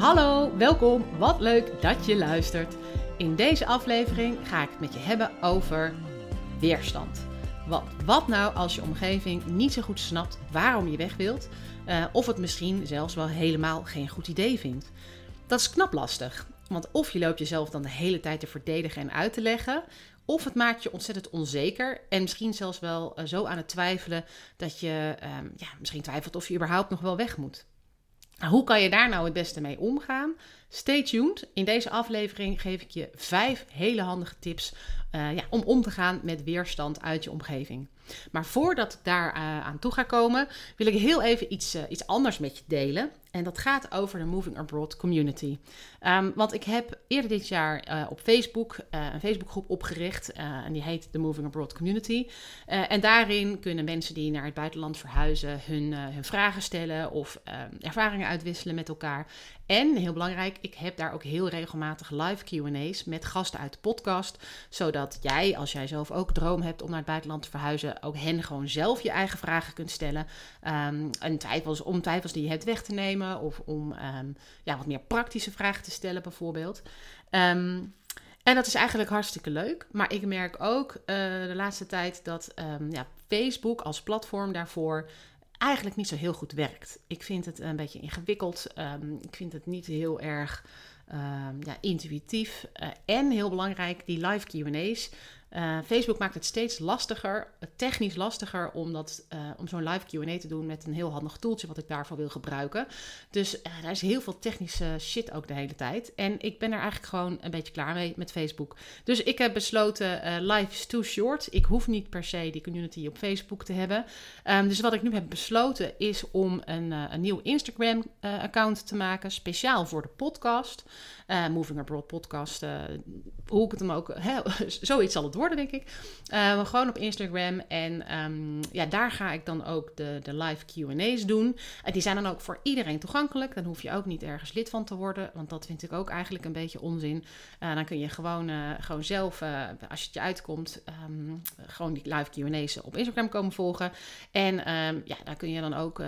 Hallo, welkom. Wat leuk dat je luistert. In deze aflevering ga ik het met je hebben over weerstand. Wat, wat nou als je omgeving niet zo goed snapt waarom je weg wilt, uh, of het misschien zelfs wel helemaal geen goed idee vindt? Dat is knap lastig, want of je loopt jezelf dan de hele tijd te verdedigen en uit te leggen, of het maakt je ontzettend onzeker en misschien zelfs wel uh, zo aan het twijfelen dat je um, ja, misschien twijfelt of je überhaupt nog wel weg moet. Hoe kan je daar nou het beste mee omgaan? Stay tuned. In deze aflevering geef ik je vijf hele handige tips uh, ja, om om te gaan met weerstand uit je omgeving. Maar voordat ik daar uh, aan toe ga komen, wil ik heel even iets, uh, iets anders met je delen. En dat gaat over de Moving Abroad community. Um, want ik heb eerder dit jaar uh, op Facebook een Facebookgroep opgericht. en die heet de Moving Abroad Community. en daarin kunnen mensen die naar het buitenland verhuizen hun, hun vragen stellen of ervaringen uitwisselen met elkaar. En heel belangrijk, ik heb daar ook heel regelmatig live QA's met gasten uit de podcast. Zodat jij, als jij zelf ook droom hebt om naar het buitenland te verhuizen, ook hen gewoon zelf je eigen vragen kunt stellen. Um, en twijfels, om twijfels die je hebt weg te nemen. Of om ja, wat meer praktische vragen te stellen, bijvoorbeeld. Um, en dat is eigenlijk hartstikke leuk. Maar ik merk ook uh, de laatste tijd dat ja, Facebook als platform daarvoor eigenlijk niet zo heel goed werkt. Ik vind het een beetje ingewikkeld. Um, ik vind het niet heel erg ja, intuïtief. Uh, en heel belangrijk, die live QA's. Uh, Facebook maakt het steeds lastiger, technisch lastiger, om, dat, uh, om zo'n live QA te doen met een heel handig toeltje wat ik daarvoor wil gebruiken. Dus daar is heel veel technische shit ook de hele tijd. En ik ben er eigenlijk gewoon een beetje klaar mee met Facebook. Dus ik heb besloten: live is too short. Ik hoef niet per se die community op Facebook te hebben. Um, dus wat ik nu heb besloten is om een, een nieuw Instagram-account te maken, speciaal voor de podcast. Moving Abroad Podcast, hoe ik het hem ook. Zoiets zal het worden, denk ik. Uh, gewoon op Instagram. En um, ja, daar ga ik dan ook de, de live QA's doen. En die zijn dan ook voor iedereen toegankelijk. Dan hoef je ook niet ergens lid van te worden. Want dat vind ik ook eigenlijk een beetje onzin. Uh, dan kun je gewoon, uh, gewoon zelf, als het je uitkomt, um, gewoon die live QA's op Instagram komen volgen. En um, ja, daar kun je dan ook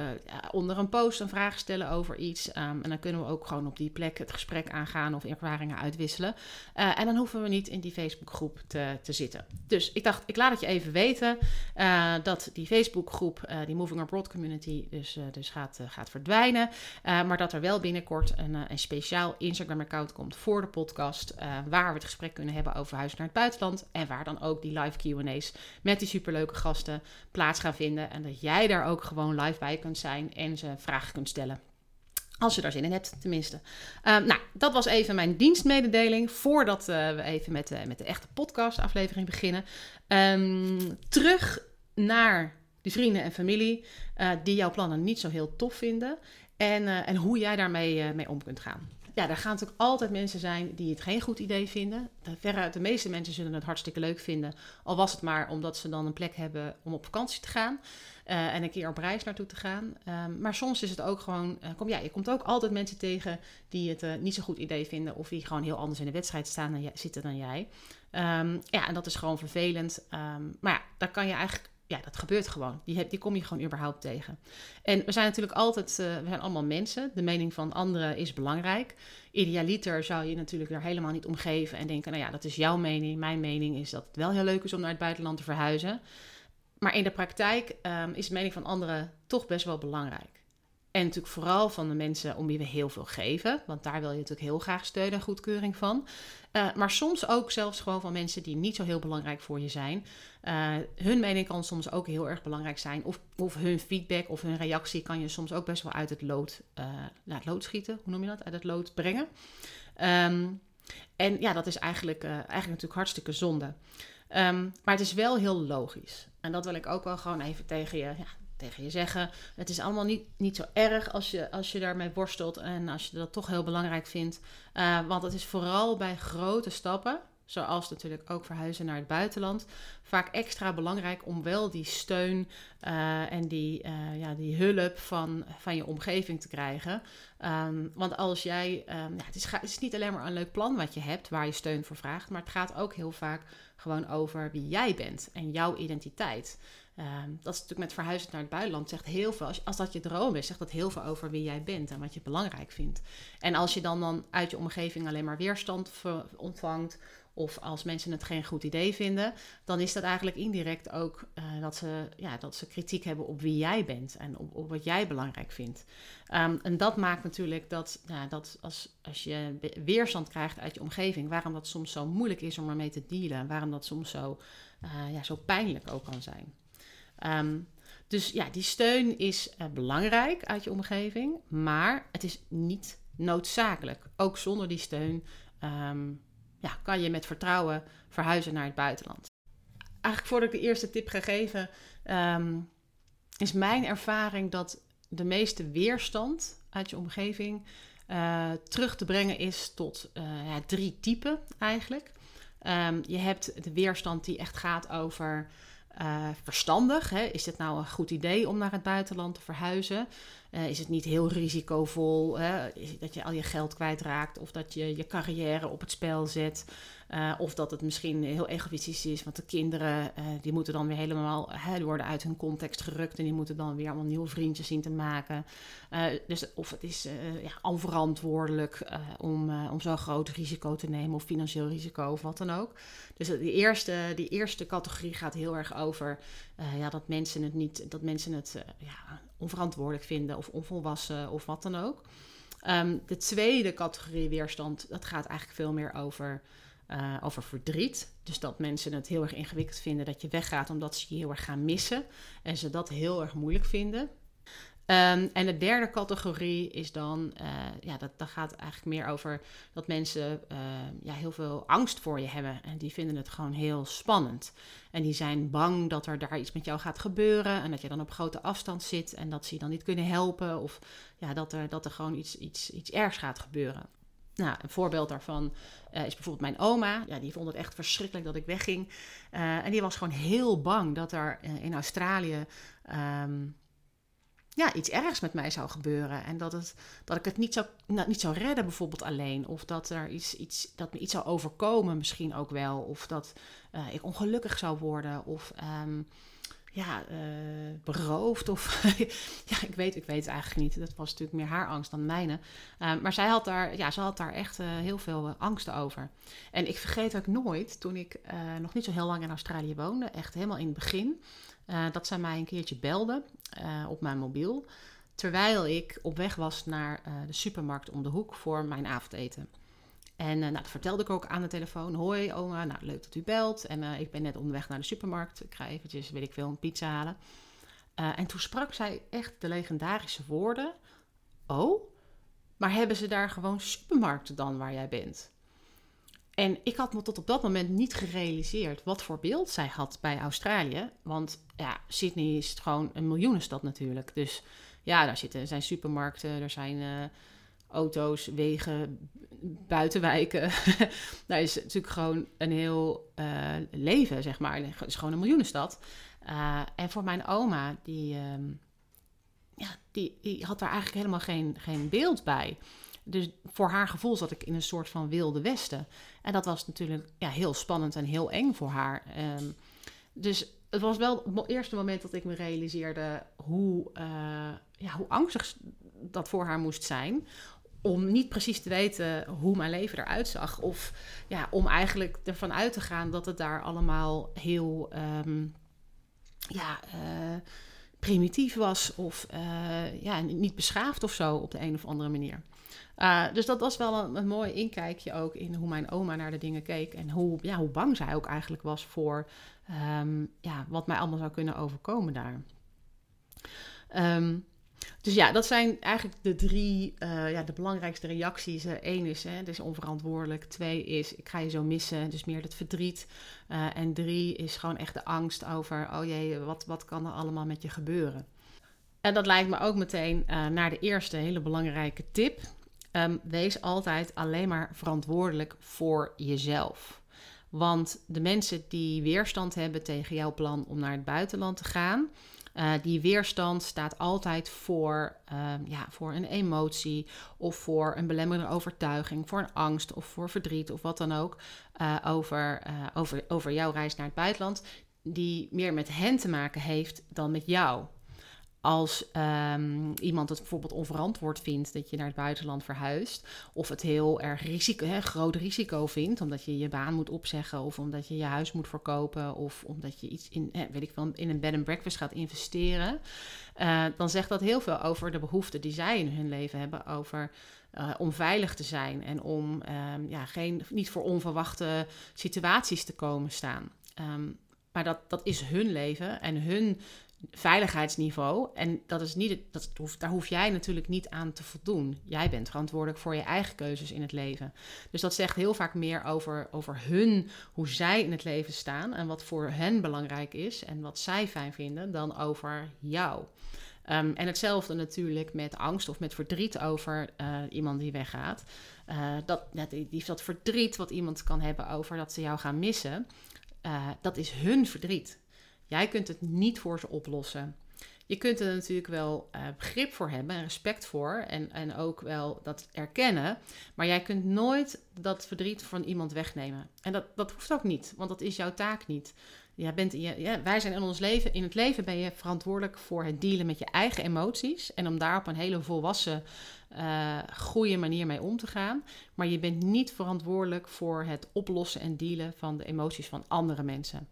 onder een post een vraag stellen over iets. en dan kunnen we ook gewoon op die plek het gesprek aangaan of ervaringen uitwisselen. en dan hoeven we niet in die Facebookgroep te, te zitten. Dus ik dacht, ik laat het je even weten uh, dat die Facebookgroep, uh, die Moving Abroad Community, dus, uh, dus gaat, gaat verdwijnen. maar dat er wel binnenkort een, een speciaal Instagram-account komt voor de podcast, waar we het gesprek kunnen hebben over huis naar het buitenland. En waar dan ook die live QA's met die superleuke gasten plaats gaan vinden. En dat jij daar ook gewoon live bij kunt zijn en ze vragen kunt stellen. Als je daar zin in hebt, tenminste. Um, nou, dat was even mijn dienstmededeling. Voordat uh, we even met, uh, met de echte podcast-aflevering beginnen. Um, terug naar de vrienden en familie uh, die jouw plannen niet zo heel tof vinden. En, en hoe jij daarmee mee om kunt gaan. Ja, er gaan natuurlijk altijd mensen zijn die het geen goed idee vinden. Veruit de meeste mensen zullen het hartstikke leuk vinden. Al was het maar omdat ze dan een plek hebben om op vakantie te gaan. Uh, en een keer op reis naartoe te gaan. Um, maar soms is het ook gewoon. Uh, kom, ja, je komt ook altijd mensen tegen die het uh, niet zo goed idee vinden. Of die gewoon heel anders in de wedstrijd staan dan zitten dan jij. Um, ja, en dat is gewoon vervelend. Um, maar ja, daar kan je eigenlijk. Ja, dat gebeurt gewoon. Die, heb, die kom je gewoon überhaupt tegen. En we zijn natuurlijk altijd. we zijn allemaal mensen. De mening van anderen is belangrijk. Idealiter zou je natuurlijk er helemaal niet omgeven. En denken: nou ja, dat is jouw mening. Mijn mening is dat het wel heel leuk is om naar het buitenland te verhuizen. Maar in de praktijk um, is de mening van anderen toch best wel belangrijk. En natuurlijk vooral van de mensen om wie we heel veel geven. Want daar wil je natuurlijk heel graag steun en goedkeuring van. Uh, maar soms ook zelfs gewoon van mensen die niet zo heel belangrijk voor je zijn. Uh, hun mening kan soms ook heel erg belangrijk zijn. Of, of hun feedback of hun reactie kan je soms ook best wel uit het lood, uh, lood schieten. Hoe noem je dat? Uit het lood brengen. Um, en ja, dat is eigenlijk, eigenlijk natuurlijk hartstikke zonde. Um, maar het is wel heel logisch. En dat wil ik ook wel gewoon even tegen je, ja, je zeggen. Het is allemaal niet, niet zo erg als je, als je daarmee worstelt en als je dat toch heel belangrijk vindt. Uh, want het is vooral bij grote stappen, zoals natuurlijk ook verhuizen naar het buitenland, vaak extra belangrijk om wel die steun uh, en die, uh, ja, die hulp van, van je omgeving te krijgen. Um, want als jij, um, ja, het, is, het is niet alleen maar een leuk plan wat je hebt waar je steun voor vraagt, maar het gaat ook heel vaak gewoon over wie jij bent en jouw identiteit. Um, dat is natuurlijk met verhuizen naar het buitenland zegt heel veel. Als, dat je droom is, zegt dat heel veel over wie jij bent en wat je belangrijk vindt. En als je dan, dan uit je omgeving alleen maar weerstand ontvangt, of als mensen het geen goed idee vinden, dan is dat eigenlijk indirect ook uh, dat, ze, ja, dat ze kritiek hebben op wie jij bent en op, wat jij belangrijk vindt. Um, en dat maakt natuurlijk dat, dat als, als je weerstand krijgt uit je omgeving, waarom dat soms zo moeilijk is om ermee te dealen, waarom dat soms zo, uh, ja, zo pijnlijk ook kan zijn. Um, dus ja, die steun is uh, belangrijk uit je omgeving, maar het is niet noodzakelijk. Ook zonder die steun um, ja, kan je met vertrouwen verhuizen naar het buitenland. Eigenlijk voordat ik de eerste tip ga geven, um, is mijn ervaring dat de meeste weerstand uit je omgeving uh, terug te brengen is tot ja, drie typen eigenlijk. je hebt de weerstand die echt gaat over uh, verstandig? Hè? Is het nou een goed idee om naar het buitenland te verhuizen? Uh, is het niet heel risicovol hè? dat je al je geld kwijtraakt of dat je je carrière op het spel zet? Uh, of dat het misschien heel egoïstisch is, want de kinderen uh, die moeten dan weer helemaal, hè, worden uit hun context gerukt en die moeten dan weer allemaal nieuwe vriendjes zien te maken. Uh, dus of het is ja, onverantwoordelijk om, om zo'n groot risico te nemen of financieel risico of wat dan ook. Dus die eerste, die eerste categorie gaat heel erg over ja, dat mensen het niet, dat mensen het ja, onverantwoordelijk vinden of onvolwassen of wat dan ook. Um, de tweede categorie weerstand, dat gaat eigenlijk veel meer over uh, over verdriet. Dus dat mensen het heel erg ingewikkeld vinden dat je weggaat omdat ze je heel erg gaan missen. En ze dat heel erg moeilijk vinden. Um, en de derde categorie is dan, uh, ja, dat, dat gaat eigenlijk meer over dat mensen uh, ja, heel veel angst voor je hebben. En die vinden het gewoon heel spannend. En die zijn bang dat er daar iets met jou gaat gebeuren. En dat je dan op grote afstand zit en dat ze je dan niet kunnen helpen. Of ja, dat, er, dat er gewoon iets, iets, iets ergs gaat gebeuren. Nou, een voorbeeld daarvan uh, is bijvoorbeeld mijn oma. Ja, die vond het echt verschrikkelijk dat ik wegging. Uh, en die was gewoon heel bang dat er uh, in Australië um, ja, iets ergs met mij zou gebeuren. En dat, het, dat ik het niet zou, nou, niet zou redden, bijvoorbeeld alleen. Of dat er iets, iets, dat me iets zou overkomen, misschien ook wel. Of dat ik ongelukkig zou worden. Of um, ja, uh, beroofd. Of ja, ik weet, ik weet het eigenlijk niet. Dat was natuurlijk meer haar angst dan mijne. Uh, maar zij had daar, ja, ze had daar echt uh, heel veel angsten over. En ik vergeet ook nooit, toen ik nog niet zo heel lang in Australië woonde, echt helemaal in het begin, dat zij mij een keertje belde op mijn mobiel. Terwijl ik op weg was naar de supermarkt om de hoek voor mijn avondeten. En uh, nou, dat vertelde ik ook aan de telefoon. Hoi oma, nou, leuk dat u belt. En uh, ik ben net onderweg naar de supermarkt. Ik ga eventjes, weet ik veel, een pizza halen. Uh, en toen sprak zij echt de legendarische woorden. Oh, maar hebben ze daar gewoon supermarkten dan waar jij bent? En ik had me tot op dat moment niet gerealiseerd wat voor beeld zij had bij Australië. Want ja, Sydney is gewoon een miljoenenstad natuurlijk. Dus ja, daar zitten, zijn supermarkten, er zijn auto's, wegen, buitenwijken. Daar is natuurlijk gewoon een heel uh, leven, zeg maar. Het is gewoon een miljoenenstad. Uh, en voor mijn oma, die, uh, ja, die, die had daar eigenlijk helemaal geen, geen beeld bij. Dus voor haar gevoel zat ik in een soort van wilde westen. En dat was natuurlijk ja, heel spannend en heel eng voor haar. Um, dus het was wel het eerste moment dat ik me realiseerde hoe, uh, ja, hoe angstig dat voor haar moest zijn om niet precies te weten hoe mijn leven eruit zag. Of ja, om eigenlijk ervan uit te gaan dat het daar allemaal heel um, ja, uh, primitief was of ja, niet beschaafd of zo op de een of andere manier. Uh, dus dat was wel een, mooi inkijkje ook in hoe mijn oma naar de dingen keek. En hoe, ja, hoe bang zij ook eigenlijk was voor um, ja, wat mij allemaal zou kunnen overkomen daar. Um, dus ja, dat zijn eigenlijk de drie, uh, ja, de belangrijkste reacties. Eén is, hè, het is onverantwoordelijk. Twee is, ik ga je zo missen, dus meer het verdriet. Uh, en drie is gewoon echt de angst over, oh jee, wat, wat kan er allemaal met je gebeuren? En dat lijkt me ook meteen naar de eerste hele belangrijke tip. Um, wees altijd alleen maar verantwoordelijk voor jezelf. Want de mensen die weerstand hebben tegen jouw plan om naar het buitenland te gaan, uh, die weerstand staat altijd voor, uh, ja, voor een emotie of voor een belemmerende overtuiging, voor een angst of voor verdriet of wat dan ook uh, over, over, over jouw reis naar het buitenland, die meer met hen te maken heeft dan met jou als um, iemand het bijvoorbeeld onverantwoord vindt dat je naar het buitenland verhuist, of het heel erg risico, hè, groot risico vindt, omdat je je baan moet opzeggen, of omdat je je huis moet verkopen, of omdat je iets in, hè, weet ik wel, in een bed and breakfast gaat investeren, uh, dan zegt dat heel veel over de behoeften die zij in hun leven hebben, over uh, om veilig te zijn en om um, ja, geen, niet voor onverwachte situaties te komen staan. Um, maar dat, dat is hun leven en hun veiligheidsniveau. En dat is niet, dat hoeft, daar hoef jij natuurlijk niet aan te voldoen. Jij bent verantwoordelijk voor je eigen keuzes in het leven. Dus dat zegt heel vaak meer over, over hun, hoe zij in het leven staan en wat voor hen belangrijk is en wat zij fijn vinden, dan over jou. Um, en hetzelfde natuurlijk met angst of met verdriet over uh, iemand die weggaat. Uh, dat, die, dat verdriet wat iemand kan hebben over dat ze jou gaan missen, uh, dat is hun verdriet. Jij kunt het niet voor ze oplossen. Je kunt er natuurlijk wel uh, begrip voor hebben en respect voor en, en ook wel dat erkennen. Maar jij kunt nooit dat verdriet van iemand wegnemen. En dat, dat hoeft ook niet, want dat is jouw taak niet. Jij bent, ja, wij zijn in ons leven, in het leven ben je verantwoordelijk voor het dealen met je eigen emoties. En om daar op een hele volwassen, uh, goede manier mee om te gaan. Maar je bent niet verantwoordelijk voor het oplossen en dealen van de emoties van andere mensen.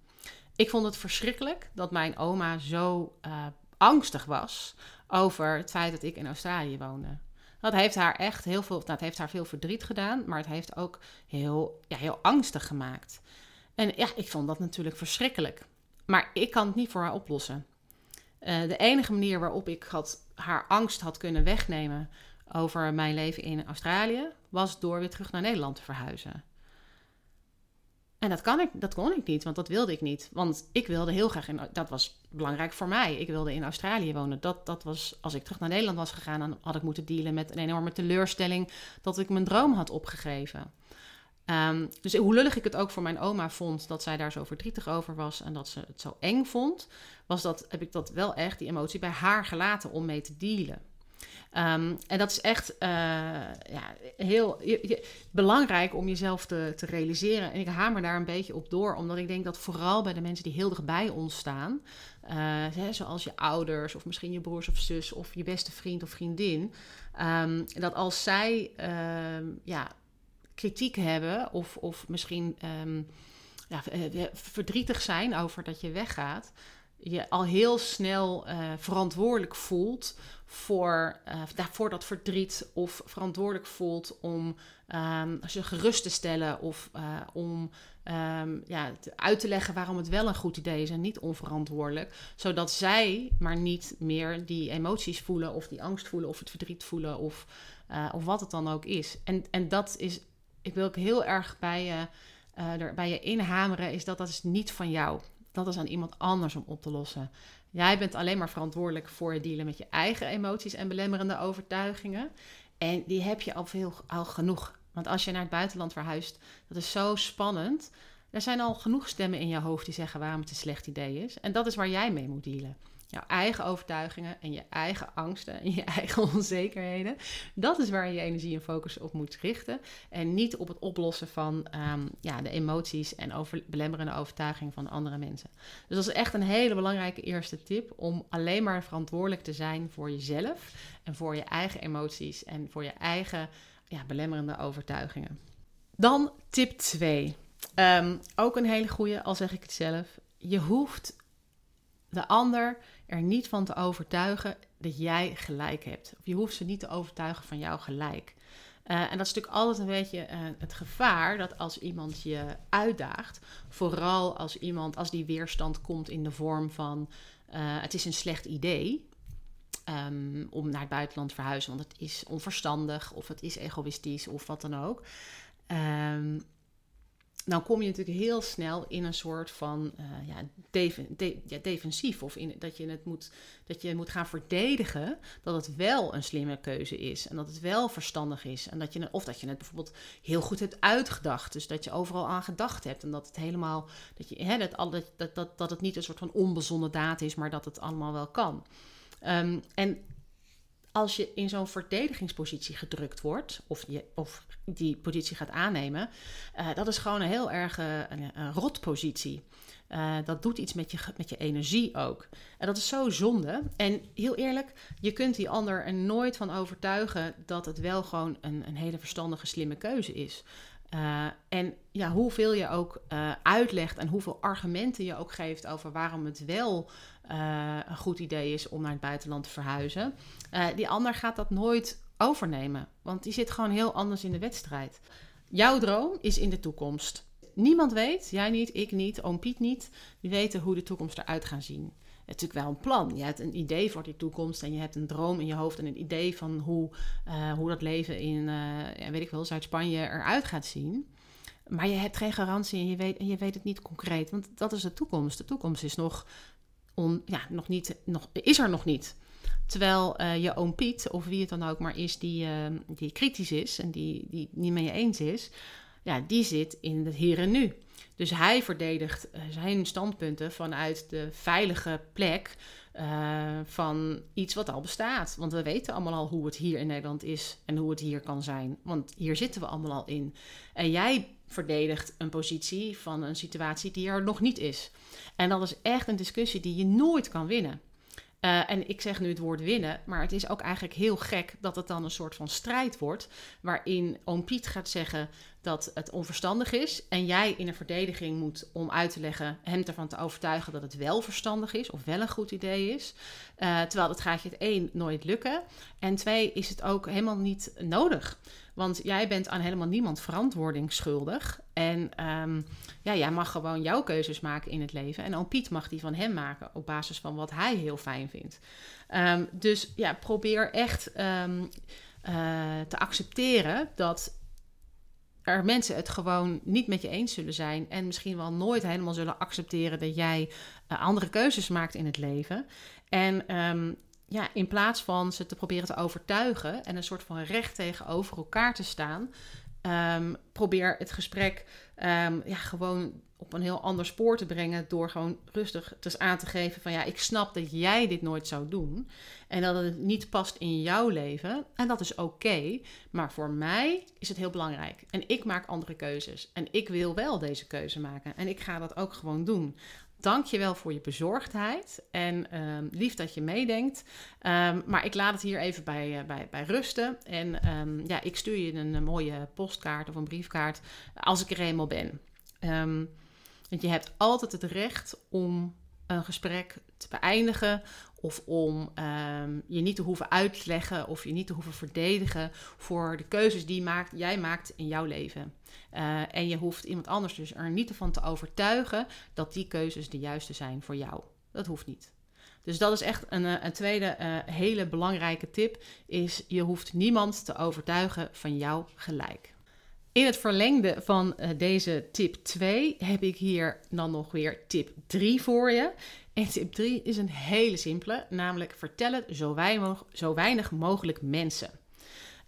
Ik vond het verschrikkelijk dat mijn oma zo uh, angstig was over het feit dat ik in Australië woonde. Dat heeft haar echt heel veel, dat heeft haar veel verdriet gedaan, maar het heeft ook heel, ja, heel angstig gemaakt. En ja, ik vond dat natuurlijk verschrikkelijk. Maar ik kan het niet voor haar oplossen. Uh, de enige manier waarop ik had, haar angst had kunnen wegnemen over mijn leven in Australië, was door weer terug naar Nederland te verhuizen. En dat, kan ik, dat kon ik niet, want dat wilde ik niet. Want ik wilde heel graag, in, dat was belangrijk voor mij. Ik wilde in Australië wonen. Dat, dat was, als ik terug naar Nederland was gegaan, dan had ik moeten dealen met een enorme teleurstelling dat ik mijn droom had opgegeven. Um, dus hoe lullig ik het ook voor mijn oma vond dat zij daar zo verdrietig over was en dat ze het zo eng vond, was dat, heb ik dat wel echt, die emotie, bij haar gelaten om mee te dealen. Um, en dat is echt uh, ja, heel je, belangrijk om jezelf te, te, realiseren. En ik hamer daar een beetje op door, omdat ik denk dat vooral bij de mensen die heel dichtbij ons staan, uh, hè, zoals je ouders of misschien je broers of zus of je beste vriend of vriendin, um, dat als zij uh, ja, kritiek hebben of, of misschien ja, eh, verdrietig zijn over dat je weggaat, je al heel snel uh, verantwoordelijk voelt voor, uh, voor dat verdriet of verantwoordelijk voelt om um, ze gerust te stellen of uh, om um, ja, uit te leggen waarom het wel een goed idee is en niet onverantwoordelijk, zodat zij maar niet meer die emoties voelen of die angst voelen of het verdriet voelen of, of wat het dan ook is. En, en dat is, ik wil ook heel erg bij je, bij je inhameren, is dat dat is niet van jou dat is aan iemand anders om op te lossen. Jij bent alleen maar verantwoordelijk voor het dealen met je eigen emoties en belemmerende overtuigingen. En die heb je al veel al genoeg. Want als je naar het buitenland verhuist, dat is zo spannend. Er zijn al genoeg stemmen in je hoofd die zeggen waarom het een slecht idee is. En dat is waar jij mee moet dealen jouw eigen overtuigingen en je eigen angsten en je eigen onzekerheden. Dat is waar je energie en focus op moet richten. En niet op het oplossen van um, ja, de emoties en belemmerende overtuigingen van andere mensen. Dus dat is echt een hele belangrijke eerste tip om alleen maar verantwoordelijk te zijn voor jezelf en voor je eigen emoties en voor je eigen ja, belemmerende overtuigingen. Dan tip 2. Um, ehm, ook een hele goede, al zeg ik het zelf. Je hoeft de ander er niet van te overtuigen dat jij gelijk hebt. Of je hoeft ze niet te overtuigen van jouw gelijk. Eh, en dat is natuurlijk altijd een beetje uh, het gevaar dat als iemand je uitdaagt, vooral als iemand, als die weerstand komt in de vorm van uh, het is een slecht idee um, om naar het buitenland te verhuizen, want het is onverstandig of het is egoïstisch of wat dan ook. Um, dan kom je natuurlijk heel snel in een soort van uh, ja, defensief. Of in, dat, je het moet, dat je moet gaan verdedigen dat het wel een slimme keuze is. En dat het wel verstandig is. En dat je, of dat je het bijvoorbeeld heel goed hebt uitgedacht. Dus dat je overal aan gedacht hebt. En dat het helemaal. Dat, je, hè, dat, dat, dat, dat het niet een soort van onbezonnen daad is, maar dat het allemaal wel kan. Um, en als je in zo'n verdedigingspositie gedrukt wordt, of, je, of die positie gaat aannemen, uh, dat is gewoon een heel erg uh, een, rotpositie. Uh, dat doet iets met je, met je energie ook. En dat is zo zonde. En heel eerlijk, je kunt die ander er nooit van overtuigen dat het wel gewoon een, een hele verstandige, slimme keuze is. En ja, hoeveel je ook uitlegt en hoeveel argumenten je ook geeft over waarom het wel uh, een goed idee is om naar het buitenland te verhuizen, die ander gaat dat nooit overnemen. Want die zit gewoon heel anders in de wedstrijd. Jouw droom is in de toekomst. Niemand weet, jij niet, ik niet, oom Piet niet, die weten hoe de toekomst eruit gaat zien natuurlijk wel een plan. Je hebt een idee voor die toekomst en je hebt een droom in je hoofd en een idee van hoe, uh, hoe dat leven in, weet ik wel, Zuid-Spanje eruit gaat zien. Maar je hebt geen garantie en je, weet, en je weet het niet concreet, want dat is de toekomst. De toekomst is nog, ja, nog niet, nog, is er nog niet. Terwijl uh, je oom Piet, of wie het dan ook maar is, die, die kritisch is en die, die niet mee eens is, ja, die zit in het hier en nu. Dus hij verdedigt eh, zijn standpunten vanuit de veilige plek uh, van iets wat al bestaat. Want we weten allemaal al hoe het hier in Nederland is en hoe het hier kan zijn. Want hier zitten we allemaal al in. En jij verdedigt een positie van een situatie die er nog niet is. En dat is echt een discussie die je nooit kan winnen. Uh, en ik zeg nu het woord winnen, maar het is ook eigenlijk heel gek dat het dan een soort van strijd wordt. Waarin oom Piet gaat zeggen: dat het onverstandig is. En jij in een verdediging moet om uit te leggen, hem ervan te overtuigen dat het wel verstandig is of wel een goed idee is. Uh, terwijl dat gaat je het één nooit lukken. En twee is het ook helemaal niet nodig. Want jij bent aan helemaal niemand verantwoording schuldig. En um, ja, jij mag gewoon jouw keuzes maken in het leven. En oom Piet mag die van hem maken op basis van wat hij heel fijn vindt. Um, dus ja, probeer echt um, uh, te accepteren dat er mensen het gewoon niet met je eens zullen zijn en misschien wel nooit helemaal zullen accepteren dat jij uh, andere keuzes maakt in het leven. En ja, in plaats van ze te proberen te overtuigen en een soort van recht tegenover elkaar te staan, um, probeer het gesprek um, ja, gewoon op een heel ander spoor te brengen door gewoon rustig dus aan te geven van ja, ik snap dat jij dit nooit zou doen en dat het niet past in jouw leven en dat is oké, maar voor mij is het heel belangrijk en ik maak andere keuzes en ik wil wel deze keuze maken en ik ga dat ook gewoon doen. Dank je wel voor je bezorgdheid en um, lief dat je meedenkt. Um, maar ik laat het hier even bij, uh, bij, bij rusten. En um, ja, ik stuur je een, een, mooie postkaart of een briefkaart als ik er eenmaal ben. want je hebt altijd het recht om een gesprek te beëindigen of om um, je niet te hoeven uitleggen of je niet te hoeven verdedigen voor de keuzes die maakt, jij maakt in jouw leven. Uh, en je hoeft iemand anders dus er niet van te overtuigen dat die keuzes de juiste zijn voor jou. Dat hoeft niet. Dus dat is echt een, eh, een tweede uh, hele belangrijke tip, is je hoeft niemand te overtuigen van jouw gelijk. In het verlengde van uh, deze tip 2 heb ik hier dan nog weer tip 3 voor je. En tip 3 is een hele simpele, namelijk vertel het zo weinig, zo weinig mogelijk mensen.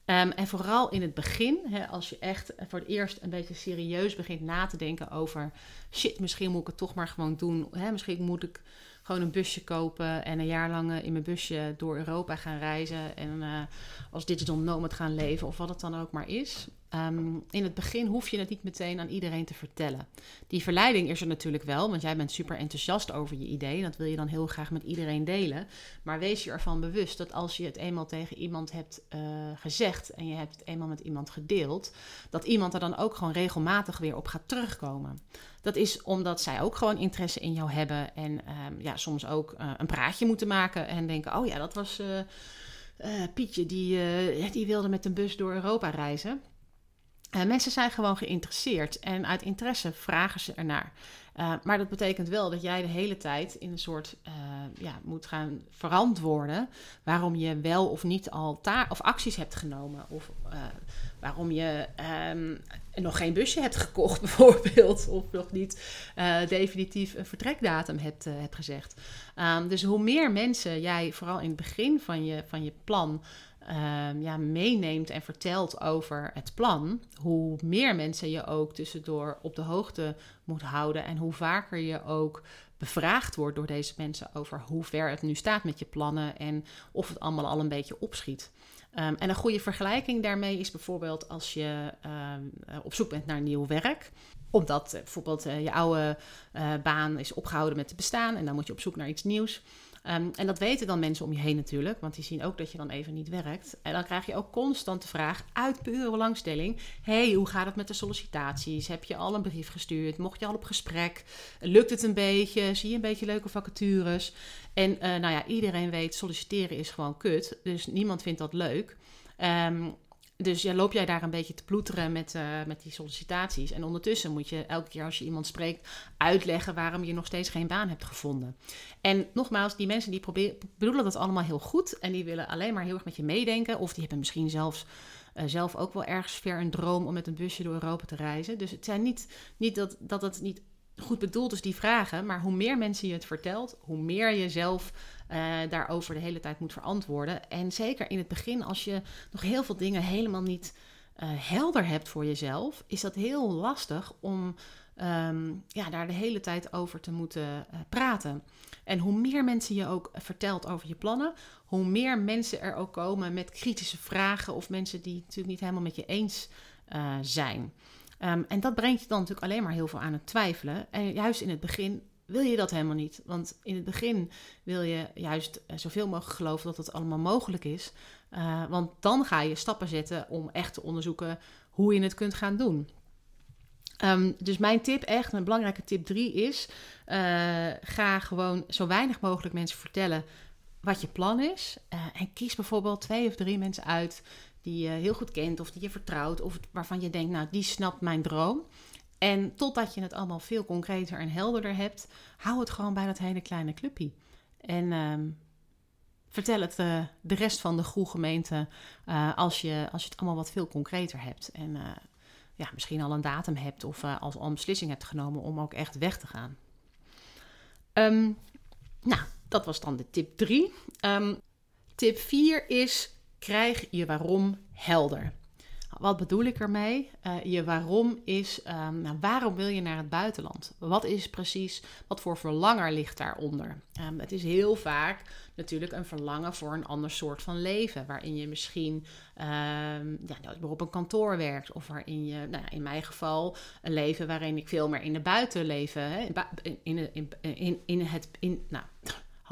Um, en vooral in het begin, hè, als je echt voor het eerst een beetje serieus begint na te denken over shit, misschien moet ik het toch maar gewoon doen. Hè, misschien moet ik gewoon een busje kopen en een jaar lang in mijn busje door Europa gaan reizen en uh, als digital nomad gaan leven of wat het dan ook maar is. Ehm, in het begin hoef je het niet meteen aan iedereen te vertellen. Die verleiding is er natuurlijk wel, want jij bent super enthousiast over je idee. En dat wil je dan heel graag met iedereen delen. Maar wees je ervan bewust dat als je het eenmaal tegen iemand hebt uh, gezegd en je hebt het eenmaal met iemand gedeeld, dat iemand er dan ook gewoon regelmatig weer op gaat terugkomen. Dat is omdat zij ook gewoon interesse in jou hebben en um, ja, soms ook uh, een praatje moeten maken en denken: oh ja, dat was. Uh, Pietje, die, die wilde met een bus door Europa reizen. Uh, mensen zijn gewoon geïnteresseerd en uit interesse vragen ze ernaar. Uh, maar dat betekent wel dat jij de hele tijd in een soort uh, ja, moet gaan verantwoorden waarom je wel of niet al ta- of acties hebt genomen. Of waarom je um, nog geen busje hebt gekocht, bijvoorbeeld. Of nog niet definitief een vertrekdatum hebt, hebt gezegd. Um, dus hoe meer mensen jij vooral in het begin van je, van je plan um, ja, meeneemt en vertelt over het plan, hoe meer mensen je ook tussendoor op de hoogte moet houden en hoe vaker je ook bevraagd wordt door deze mensen over hoe ver het nu staat met je plannen en of het allemaal al een beetje opschiet. Um, en een goede vergelijking daarmee is bijvoorbeeld als je um, op zoek bent naar nieuw werk omdat uh, bijvoorbeeld uh, je oude baan is opgehouden met te bestaan en dan moet je op zoek naar iets nieuws. Um, en dat weten dan mensen om je heen natuurlijk, want die zien ook dat je dan even niet werkt. En dan krijg je ook constant de vraag uit pure belangstelling: hey, hoe gaat het met de sollicitaties? Heb je al een brief gestuurd? Mocht je al op gesprek? Lukt het een beetje? Zie je een beetje leuke vacatures? En uh, nou ja, iedereen weet: solliciteren is gewoon kut, dus niemand vindt dat leuk. Um, dus ja, loop jij daar een beetje te ploeteren met, uh, met die sollicitaties. En ondertussen moet je elke keer als je iemand spreekt uitleggen waarom je nog steeds geen baan hebt gevonden. En nogmaals, die mensen die proberen, bedoelen dat allemaal heel goed. En die willen alleen maar heel erg met je meedenken. Of die hebben misschien zelfs uh, zelf ook wel ergens ver een droom om met een busje door Europa te reizen. Dus het zijn niet, niet dat, dat het niet goed bedoeld is, die vragen. Maar hoe meer mensen je het vertelt, hoe meer je zelf uh, daarover de hele tijd moet verantwoorden. En zeker in het begin, als je nog heel veel dingen helemaal niet uh, helder hebt voor jezelf, is dat heel lastig om um, ja, daar de hele tijd over te moeten uh, praten. En hoe meer mensen je ook vertelt over je plannen, hoe meer mensen er ook komen met kritische vragen of mensen die het natuurlijk niet helemaal met je eens zijn. Um, en dat brengt je dan natuurlijk alleen maar heel veel aan het twijfelen. En juist in het begin wil je dat helemaal niet. Want in het begin wil je juist uh, zoveel mogelijk geloven dat het allemaal mogelijk is. Uh, want dan ga je stappen zetten om echt te onderzoeken hoe je het kunt gaan doen. Um, dus mijn tip, echt een belangrijke tip 3 is: uh, ga gewoon zo weinig mogelijk mensen vertellen wat je plan is. en kies bijvoorbeeld twee of drie mensen uit die je heel goed kent of die je vertrouwt of waarvan je denkt, nou, die snapt mijn droom. En totdat je het allemaal veel concreter en helderder hebt, hou het gewoon bij dat hele kleine clubje. En um, vertel het uh, de rest van de groegemeente uh, als, je, als je het allemaal wat veel concreter hebt. En uh, ja, misschien al een datum hebt of als al een beslissing hebt genomen om ook echt weg te gaan. Um, nou, dat was dan de tip 3. Um, ehm, tip 4 is krijg je waarom helder. Wat bedoel ik ermee? Uh, je waarom is, um, nou, waarom wil je naar het buitenland? Wat is precies, wat voor verlangen ligt daaronder? Um, het is heel vaak natuurlijk een verlangen voor een ander soort van leven. Waarin je misschien um, ja, nou, op een kantoor werkt. Of waarin je, nou, in mijn geval, een leven waarin ik veel meer in de buiten leven. Hè, in, in, in, in het, in, nou,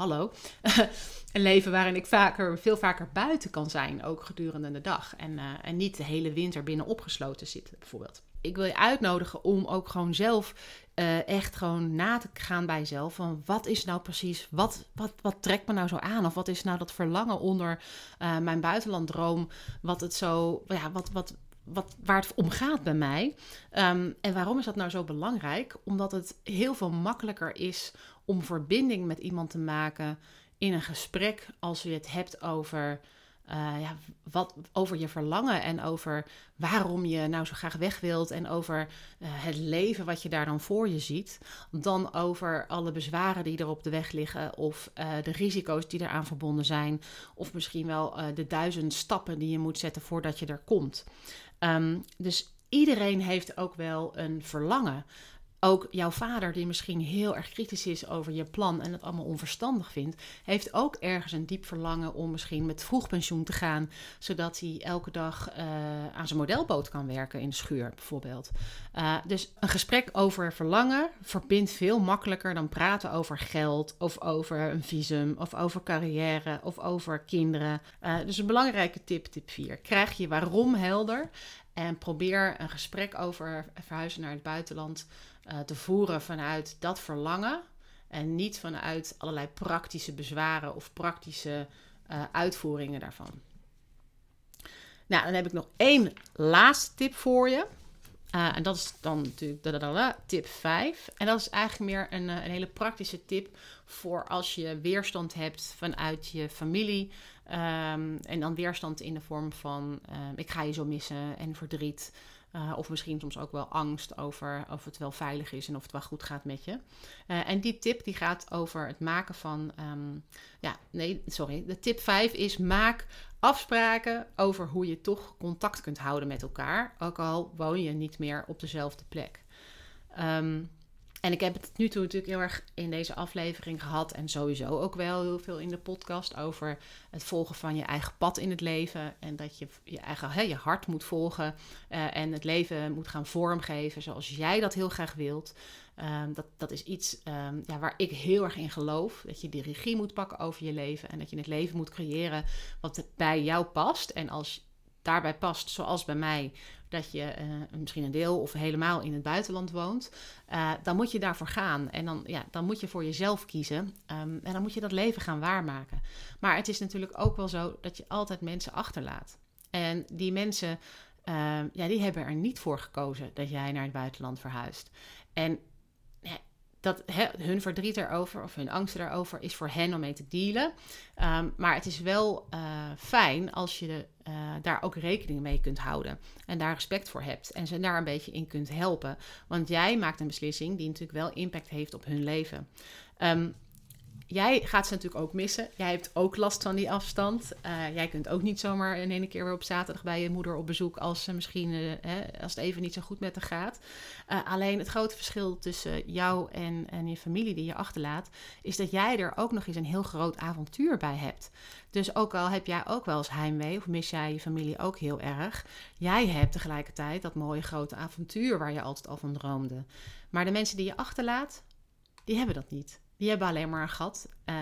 hallo. een leven waarin ik vaker, veel vaker buiten kan zijn, ook gedurende de dag. En, uh, en niet de hele winter binnen opgesloten zitten, bijvoorbeeld. Ik wil je uitnodigen om ook gewoon zelf uh, echt gewoon na te gaan bij jezelf. Van wat is nou precies, wat, wat, wat trekt me nou zo aan? Of wat is nou dat verlangen onder uh, mijn buitenlanddroom? Wat het zo, ja, wat, wat, wat, waar het om gaat bij mij. Um, en waarom is dat nou zo belangrijk? Omdat het heel veel makkelijker is om verbinding met iemand te maken in een gesprek als je het hebt over, uh, ja, wat, over je verlangen en over waarom je nou zo graag weg wilt en over uh, het leven wat je daar dan voor je ziet, dan over alle bezwaren die er op de weg liggen of uh, de risico's die eraan verbonden zijn of misschien wel de duizend stappen die je moet zetten voordat je er komt. Um, dus iedereen heeft ook wel een verlangen. Ook jouw vader, die misschien heel erg kritisch is over je plan en het allemaal onverstandig vindt, heeft ook ergens een diep verlangen om misschien met vroeg pensioen te gaan, zodat hij elke dag uh, aan zijn modelboot kan werken in de schuur, bijvoorbeeld. Uh, dus een gesprek over verlangen verbindt veel makkelijker dan praten over geld, of over een visum, of over carrière, of over kinderen. Uh, dus een belangrijke tip, tip 4. Krijg je waarom helder en probeer een gesprek over verhuizen naar het buitenland uh, te voeren vanuit dat verlangen. En niet vanuit allerlei praktische bezwaren of praktische uh, uitvoeringen daarvan. Nou, dan heb ik nog één laatste tip voor je. Uh, en dat is dan natuurlijk tip 5. En dat is eigenlijk meer een, een, hele praktische tip voor als je weerstand hebt vanuit je familie. Um, en dan weerstand in de vorm van um, ik ga je zo missen en verdriet. Uh, of misschien soms ook wel angst over of het wel veilig is en of het wel goed gaat met je. Uh, en die tip die gaat over het maken van. Um, ja, nee, sorry. De tip 5 is maak afspraken over hoe je toch contact kunt houden met elkaar. Ook al woon je niet meer op dezelfde plek. Um, en ik heb het nu toe natuurlijk heel erg in deze aflevering gehad. En sowieso ook wel heel veel in de podcast over het volgen van je eigen pad in het leven. En dat je je eigen hè, je hart moet volgen. Uh, en het leven moet gaan vormgeven zoals jij dat heel graag wilt. Um, dat, dat is iets um, ja, waar ik heel erg in geloof. Dat je de regie moet pakken over je leven. En dat je het leven moet creëren wat bij jou past. En als daarbij past, zoals bij mij, dat je uh, misschien een deel of helemaal in het buitenland woont, uh, dan moet je daarvoor gaan. En dan, ja, dan moet je voor jezelf kiezen. Um, en dan moet je dat leven gaan waarmaken. Maar het is natuurlijk ook wel zo dat je altijd mensen achterlaat. En die mensen, uh, ja, die hebben er niet voor gekozen dat jij naar het buitenland verhuist. En dat hun verdriet erover of hun angst erover is voor hen om mee te dealen. Um, maar het is wel uh, fijn als je uh, daar ook rekening mee kunt houden. En daar respect voor hebt. En ze daar een beetje in kunt helpen. Want jij maakt een beslissing die natuurlijk wel impact heeft op hun leven. Um, jij gaat ze natuurlijk ook missen. Jij hebt ook last van die afstand. Uh, jij kunt ook niet zomaar in één keer weer op zaterdag bij je moeder op bezoek als ze misschien uh, hè, als het even niet zo goed met haar gaat. Uh, alleen het grote verschil tussen jou en, en je familie die je achterlaat, is dat jij er ook nog eens een heel groot avontuur bij hebt. Dus ook al heb jij ook wel eens heimwee of mis jij je familie ook heel erg, jij hebt tegelijkertijd dat mooie grote avontuur waar je altijd al van droomde. Maar de mensen die je achterlaat, die hebben dat niet. Die hebben alleen maar een gat uh,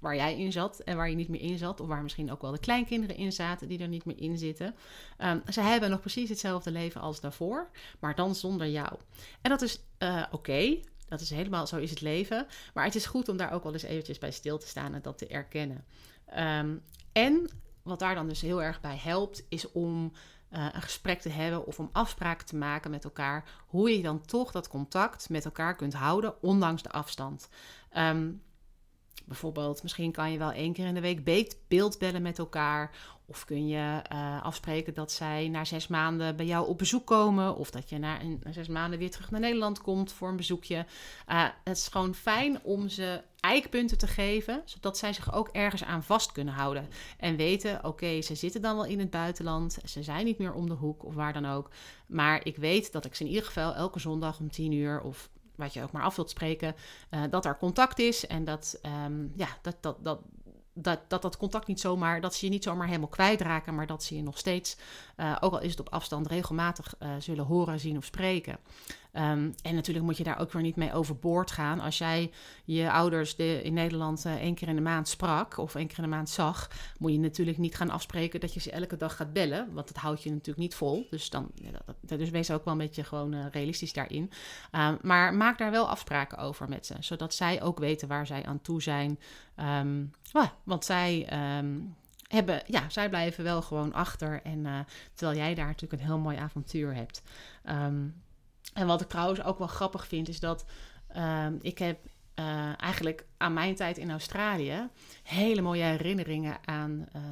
waar jij in zat en waar je niet meer in zat. Of waar misschien ook wel de kleinkinderen in zaten die er niet meer in zitten. Um, ze hebben nog precies hetzelfde leven als daarvoor, maar dan zonder jou. En dat is uh, oké. Dat is helemaal, zo is het leven. Maar het is goed om daar ook wel eens eventjes bij stil te staan en dat te erkennen. Um, en wat daar dan dus heel erg bij helpt, is om uh, een gesprek te hebben of om afspraken te maken met elkaar. Hoe je dan toch dat contact met elkaar kunt houden, ondanks de afstand. Um, bijvoorbeeld, misschien kan je wel één keer in de week beeldbellen met elkaar. Of kun je uh, afspreken dat zij na zes maanden bij jou op bezoek komen. Of dat je na, een, zes maanden weer terug naar Nederland komt voor een bezoekje. Uh, het is gewoon fijn om ze eikpunten te geven, zodat zij zich ook ergens aan vast kunnen houden. En weten, oké, ze zitten dan wel in het buitenland, ze zijn niet meer om de hoek of waar dan ook. Maar ik weet dat ik ze in ieder geval elke zondag om tien uur of wat je ook maar af wilt spreken, uh, dat er contact is en dat, um, ja, dat, dat, dat, dat, dat dat contact niet zomaar, dat ze je niet zomaar helemaal kwijtraken, maar dat ze je nog steeds, uh, ook al is het op afstand, regelmatig uh, zullen horen, zien of spreken. Um, en natuurlijk moet je daar ook weer niet mee overboord gaan. Als jij je ouders de, in Nederland uh, één keer in de maand sprak of één keer in de maand zag, moet je natuurlijk niet gaan afspreken dat je ze elke dag gaat bellen, want dat houdt je natuurlijk niet vol. Dus, dan, dus wees ook wel een beetje gewoon realistisch daarin. Um, maar maak daar wel afspraken over met ze, zodat zij ook weten waar zij aan toe zijn. Well, want zij hebben, ja, zij blijven wel gewoon achter. En uh, terwijl jij daar natuurlijk een heel mooi avontuur hebt. Um, en wat ik trouwens ook wel grappig vind, is dat uh, ik heb uh, eigenlijk aan mijn tijd in Australië hele mooie herinneringen aan, uh,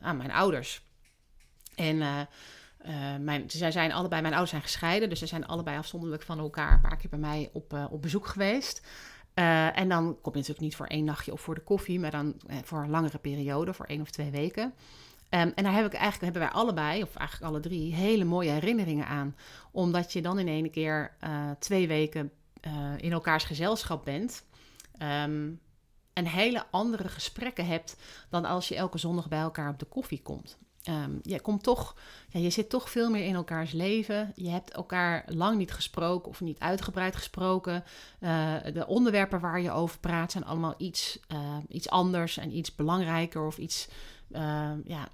aan mijn ouders. En mijn, zij zijn allebei, mijn ouders zijn gescheiden, dus ze zijn allebei afzonderlijk van elkaar een paar keer bij mij op, op bezoek geweest. En dan kom je natuurlijk niet voor één nachtje of voor de koffie, maar dan voor een langere periode, voor één of twee weken. Um, en daar heb ik eigenlijk, hebben wij allebei, of eigenlijk alle drie, hele mooie herinneringen aan. Omdat je dan in één keer uh, twee weken in elkaars gezelschap bent. Um, en hele andere gesprekken hebt dan als je elke zondag bij elkaar op de koffie komt. Um, je, komt toch, ja, je zit toch veel meer in elkaars leven. Je hebt elkaar lang niet gesproken of niet uitgebreid gesproken. Uh, de onderwerpen waar je over praat zijn allemaal iets, uh, iets anders en iets belangrijker of iets uh, ja,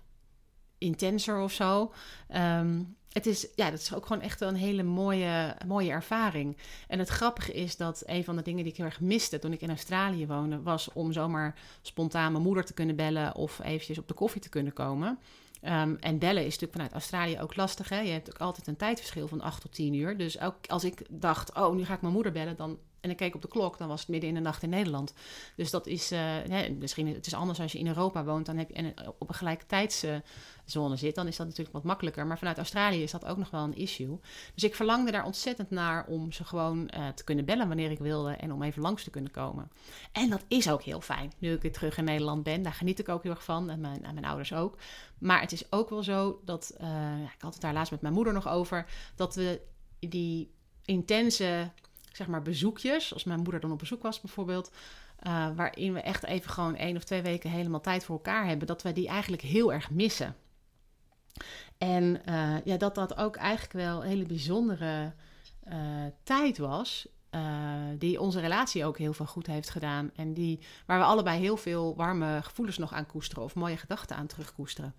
intenser of zo. Um, het is, ja, dat is ook gewoon echt een hele mooie, mooie ervaring. En het grappige is dat een van de dingen die ik heel erg miste toen ik in Australië woonde, was om zomaar spontaan mijn moeder te kunnen bellen of eventjes op de koffie te kunnen komen. Um, en bellen is natuurlijk vanuit Australië ook lastig. Hè? Je hebt ook altijd een tijdverschil van 8 tot 10 uur. Dus ook als ik dacht, oh, nu ga ik mijn moeder bellen, dan en ik keek op de klok, dan was het midden in de nacht in Nederland. Dus dat is, uh, misschien het is anders als je in Europa woont, dan heb je en op een gelijke tijdszone zit, dan is dat natuurlijk wat makkelijker. Maar vanuit Australië is dat ook nog wel een issue. Dus ik verlangde daar ontzettend naar om ze gewoon uh, te kunnen bellen wanneer ik wilde en om even langs te kunnen komen. En dat is ook heel fijn, nu ik weer terug in Nederland ben. Daar geniet ik ook heel erg van en mijn, en mijn ouders ook. Maar het is ook wel zo dat, uh, ik had het daar laatst met mijn moeder nog over, dat we die intense zeg maar bezoekjes, als mijn moeder dan op bezoek was bijvoorbeeld, uh, waarin we echt even gewoon één of twee weken helemaal tijd voor elkaar hebben, dat we die eigenlijk heel erg missen. En uh, ja, dat dat ook eigenlijk wel een hele bijzondere uh, tijd was. Die onze relatie ook heel veel goed heeft gedaan. En die, waar we allebei heel veel warme gevoelens nog aan koesteren of mooie gedachten aan terugkoesteren.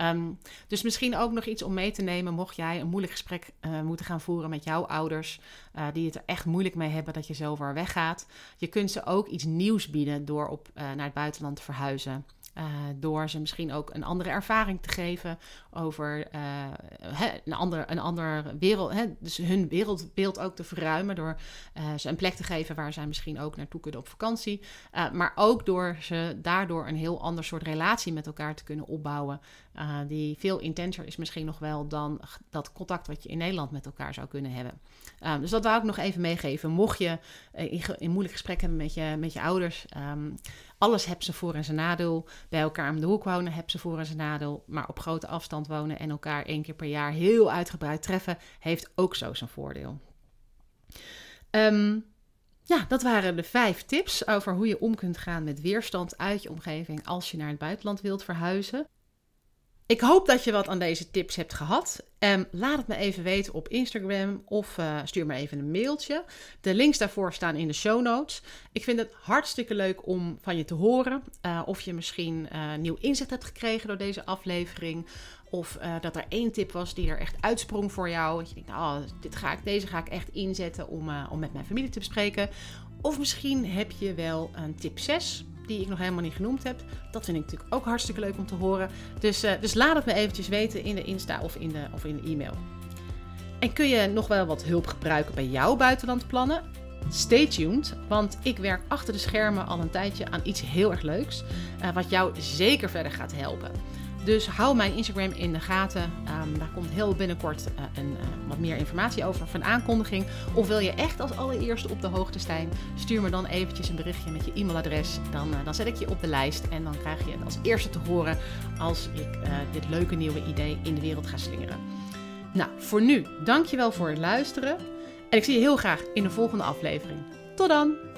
Um, dus misschien ook nog iets om mee te nemen, mocht jij een moeilijk gesprek uh, moeten gaan voeren met jouw ouders, uh, die het er echt moeilijk mee hebben dat je zo ver weggaat. Je kunt ze ook iets nieuws bieden door op, naar het buitenland te verhuizen. Uh, door ze misschien ook een andere ervaring te geven over hè, een, ander, een ander wereld. Dus hun wereldbeeld ook te verruimen. Door uh, ze een plek te geven waar zij misschien ook naartoe kunnen op vakantie. maar ook door ze daardoor een heel ander soort relatie met elkaar te kunnen opbouwen. die veel intenser is misschien nog wel dan dat contact wat je in Nederland met elkaar zou kunnen hebben. dus dat wou ik nog even meegeven. Mocht je in, moeilijk gesprek hebben met je, met je ouders. Um, alles hebben ze voor en zijn nadeel. Bij elkaar om de hoek wonen hebben ze voor en zijn nadeel. Maar op grote afstand wonen en elkaar één keer per jaar heel uitgebreid treffen, heeft ook zo zijn voordeel. Um, ja, dat waren de vijf tips over hoe je om kunt gaan met weerstand uit je omgeving als je naar het buitenland wilt verhuizen. Ik hoop dat je wat aan deze tips hebt gehad. Um, laat het me even weten op Instagram of uh, stuur me even een mailtje. De links daarvoor staan in de show notes. Ik vind het hartstikke leuk om van je te horen. Uh, of je misschien uh, nieuw inzicht hebt gekregen door deze aflevering. Of dat er één tip was die er echt uitsprong voor jou. Dat je denkt, oh, dit ga ik, deze ga ik echt inzetten om, om met mijn familie te bespreken. Of misschien heb je wel een tip 6 die ik nog helemaal niet genoemd heb. Dat vind ik natuurlijk ook hartstikke leuk om te horen. Dus, uh, dus laat het me eventjes weten in de Insta of in de, of in de e-mail. En kun je nog wel wat hulp gebruiken bij jouw buitenlandplannen? Stay tuned, want ik werk achter de schermen al een tijdje aan iets heel erg leuks, uh, wat jou zeker verder gaat helpen. Dus hou mijn Instagram in de gaten. Um, daar komt heel binnenkort uh, een, uh, wat meer informatie over van aankondiging. Of wil je echt als allereerste op de hoogte zijn? Stuur me dan eventjes een berichtje met je e-mailadres. Dan, uh, dan zet ik je op de lijst en dan krijg je het als eerste te horen als ik dit leuke nieuwe idee in de wereld ga slingeren. Nou, voor nu, dankjewel voor het luisteren. En ik zie je heel graag in de volgende aflevering. Tot dan!